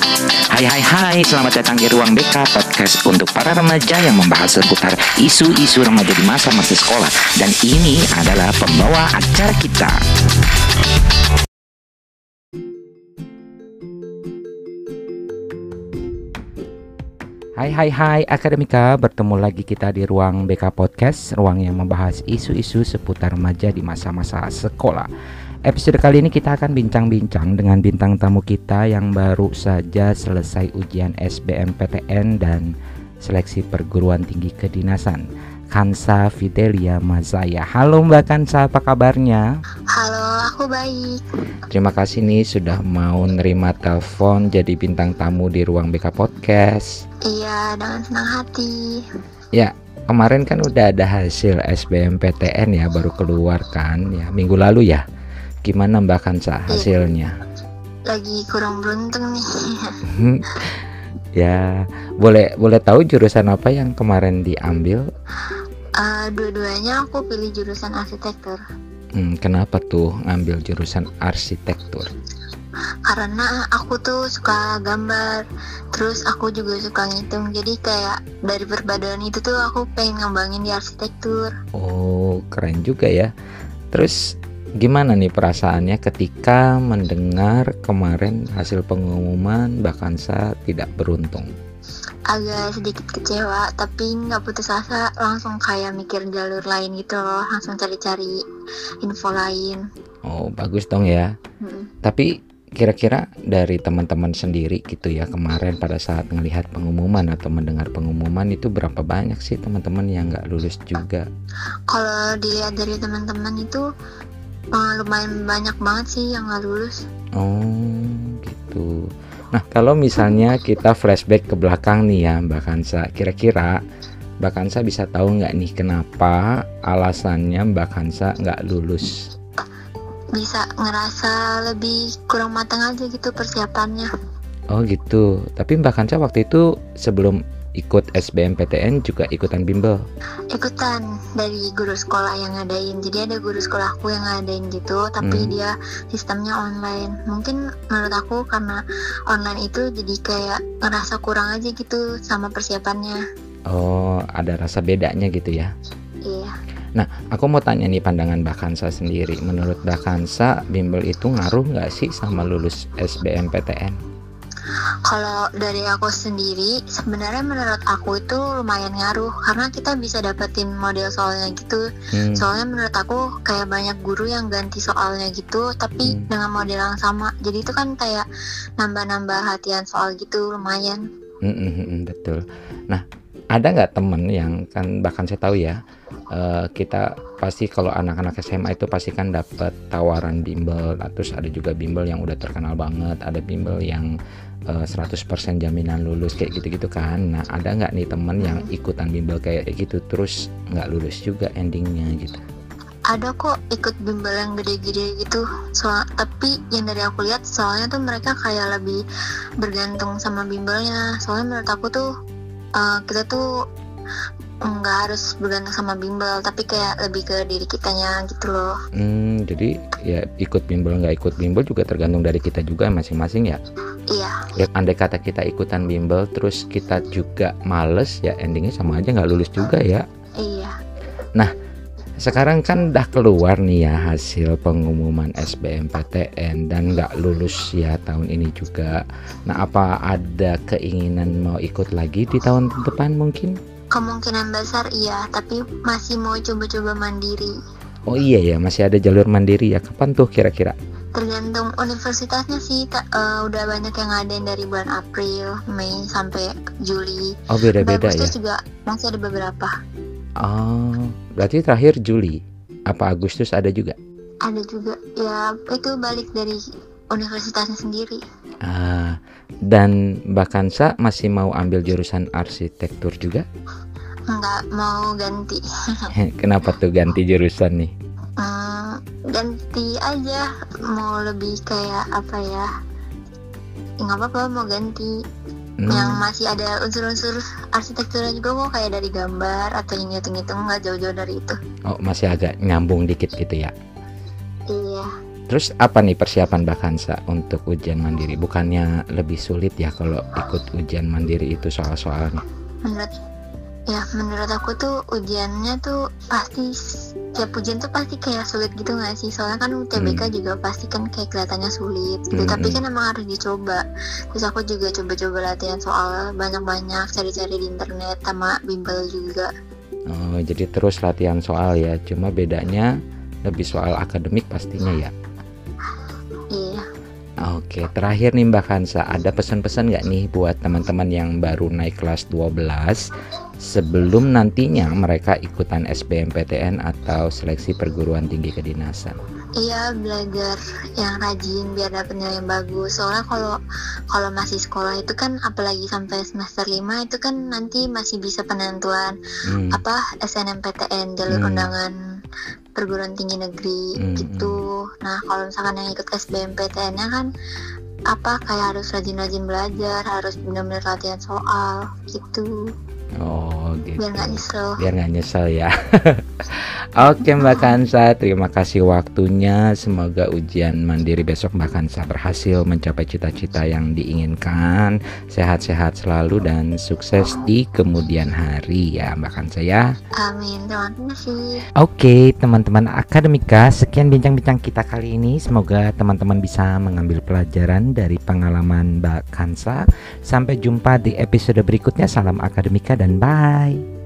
Hai hai hai, selamat datang di Ruang BK Podcast untuk para remaja yang membahas seputar isu-isu remaja di masa-masa sekolah. Dan ini adalah pembawa acara kita Hai hai hai Akademika, bertemu lagi kita di Ruang BK Podcast Ruang yang membahas isu-isu seputar remaja di masa-masa sekolah Episode kali ini kita akan bincang-bincang dengan bintang tamu kita yang baru saja selesai ujian SBMPTN dan seleksi perguruan tinggi kedinasan. Kansa Fidelia Mazaya. Halo Mbak Kansa, apa kabarnya? Halo, aku baik. Terima kasih nih sudah mau nerima telepon jadi bintang tamu di ruang BK Podcast. Iya, dengan senang hati. Ya, kemarin kan udah ada hasil SBMPTN ya baru keluar kan ya minggu lalu ya. Gimana Mbak Kansa hasilnya? Lagi kurang beruntung nih. ya, boleh boleh tahu jurusan apa yang kemarin diambil? Uh, dua-duanya aku pilih jurusan arsitektur. Hmm, kenapa tuh ngambil jurusan arsitektur? Karena aku tuh suka gambar, terus aku juga suka ngitung. Jadi kayak dari perpaduan itu tuh aku pengen ngembangin di arsitektur. Oh, keren juga ya. Terus Gimana nih perasaannya ketika mendengar kemarin hasil pengumuman bahkan saya tidak beruntung? Agak sedikit kecewa, tapi nggak putus asa, langsung kayak mikir jalur lain gitu loh, langsung cari-cari info lain. Oh bagus dong ya. Hmm. Tapi kira-kira dari teman-teman sendiri gitu ya kemarin pada saat melihat pengumuman atau mendengar pengumuman itu berapa banyak sih teman-teman yang nggak lulus juga? Kalau dilihat dari teman-teman itu uh, lumayan banyak banget sih yang nggak lulus oh gitu nah kalau misalnya kita flashback ke belakang nih ya Mbak Kansa kira-kira Mbak Kansa bisa tahu nggak nih kenapa alasannya Mbak Kansa nggak lulus? Bisa ngerasa lebih kurang matang aja gitu persiapannya. Oh gitu. Tapi Mbak Kansa waktu itu sebelum ikut SBMPTN juga ikutan bimbel? Ikutan dari guru sekolah yang ngadain. Jadi ada guru sekolahku yang ngadain gitu, tapi hmm. dia sistemnya online. Mungkin menurut aku karena online itu jadi kayak ngerasa kurang aja gitu sama persiapannya. Oh, ada rasa bedanya gitu ya? Iya. Nah, aku mau tanya nih pandangan Mbak Kansa sendiri. Menurut Mbak Kansa, bimbel itu ngaruh nggak sih sama lulus SBMPTN? Kalau dari aku sendiri, sebenarnya menurut aku itu lumayan ngaruh karena kita bisa dapetin model soalnya gitu. Hmm. Soalnya menurut aku kayak banyak guru yang ganti soalnya gitu, tapi hmm. dengan model yang sama. Jadi itu kan kayak nambah-nambah hatian soal gitu, lumayan. Hmm, hmm, hmm, hmm betul. Nah, ada nggak temen yang kan bahkan saya tahu ya uh, kita pasti kalau anak-anak SMA itu pasti kan dapat tawaran bimbel terus ada juga bimbel yang udah terkenal banget ada bimbel yang uh, eh, 100% jaminan lulus kayak gitu-gitu kan. Nah ada nggak nih temen yang ikutan bimbel kayak gitu terus nggak lulus juga endingnya gitu? Ada kok ikut bimbel yang gede-gede gitu. Soal tapi yang dari aku lihat soalnya tuh mereka kayak lebih bergantung sama bimbelnya. Soalnya menurut aku tuh uh, kita tuh nggak harus bergantung sama bimbel tapi kayak lebih ke diri kitanya gitu loh. Hmm jadi ya ikut bimbel nggak ikut bimbel juga tergantung dari kita juga masing-masing ya iya ya andai kata kita ikutan bimbel terus kita juga males ya endingnya sama aja nggak lulus juga ya iya nah sekarang kan udah keluar nih ya hasil pengumuman SBMPTN dan nggak lulus ya tahun ini juga. Nah apa ada keinginan mau ikut lagi di tahun depan mungkin? Kemungkinan besar iya, tapi masih mau coba-coba mandiri. Oh iya ya, masih ada jalur mandiri ya. Kapan tuh kira-kira? Tergantung universitasnya sih, uh, udah banyak yang ngadain dari bulan April, Mei sampai Juli. Oh beda-beda ya? juga masih ada beberapa. Oh, berarti terakhir Juli. Apa Agustus ada juga? Ada juga. Ya, itu balik dari universitasnya sendiri. Ah, dan bahkan sa masih mau ambil jurusan arsitektur juga? Enggak, mau ganti. Kenapa tuh ganti jurusan nih? Hmm, ganti aja, mau lebih kayak apa ya? Nggak apa-apa, mau ganti. Hmm. Yang masih ada unsur-unsur arsitekturnya juga kok kayak dari gambar atau yang ngitung-ngitung nggak jauh-jauh dari itu. Oh, masih agak nyambung dikit gitu ya? Iya. Terus apa nih persiapan Mbak Kansa untuk ujian mandiri? Bukannya lebih sulit ya kalau ikut ujian mandiri itu soal-soalnya? Menurut ya menurut aku tuh ujiannya tuh pasti tiap ujian tuh pasti kayak sulit gitu gak sih? Soalnya kan UTBK hmm. juga pasti kan kayak kelihatannya sulit gitu. Hmm. tapi kan emang harus dicoba. Terus aku juga coba-coba latihan soal banyak-banyak cari-cari di internet sama bimbel juga. Oh jadi terus latihan soal ya. Cuma bedanya lebih soal akademik pastinya ya Oke, terakhir nih Mbak Kansa, ada pesan-pesan nggak nih buat teman-teman yang baru naik kelas 12 sebelum nantinya mereka ikutan SBMPTN atau seleksi perguruan tinggi kedinasan. Iya belajar yang rajin biar dapat nilai yang bagus. Soalnya kalau kalau masih sekolah itu kan apalagi sampai semester 5 itu kan nanti masih bisa penentuan hmm. apa SNMPTN jalur hmm. undangan perguruan tinggi negeri hmm. gitu. Nah kalau misalkan yang ikut SBMPTN-nya kan apa kayak harus rajin-rajin belajar, harus benar-benar latihan soal gitu. Oh gitu. Biar nggak nyesel. Biar nggak nyesel ya. Oke Mbak Kansa, terima kasih waktunya. Semoga ujian mandiri besok Mbak Kansa berhasil mencapai cita-cita yang diinginkan. Sehat-sehat selalu dan sukses di kemudian hari ya Mbak Kansa ya. Amin, terima kasih. Oke teman-teman akademika, sekian bincang-bincang kita kali ini. Semoga teman-teman bisa mengambil pelajaran dari pengalaman Mbak Kansa. Sampai jumpa di episode berikutnya. Salam akademika dan bye.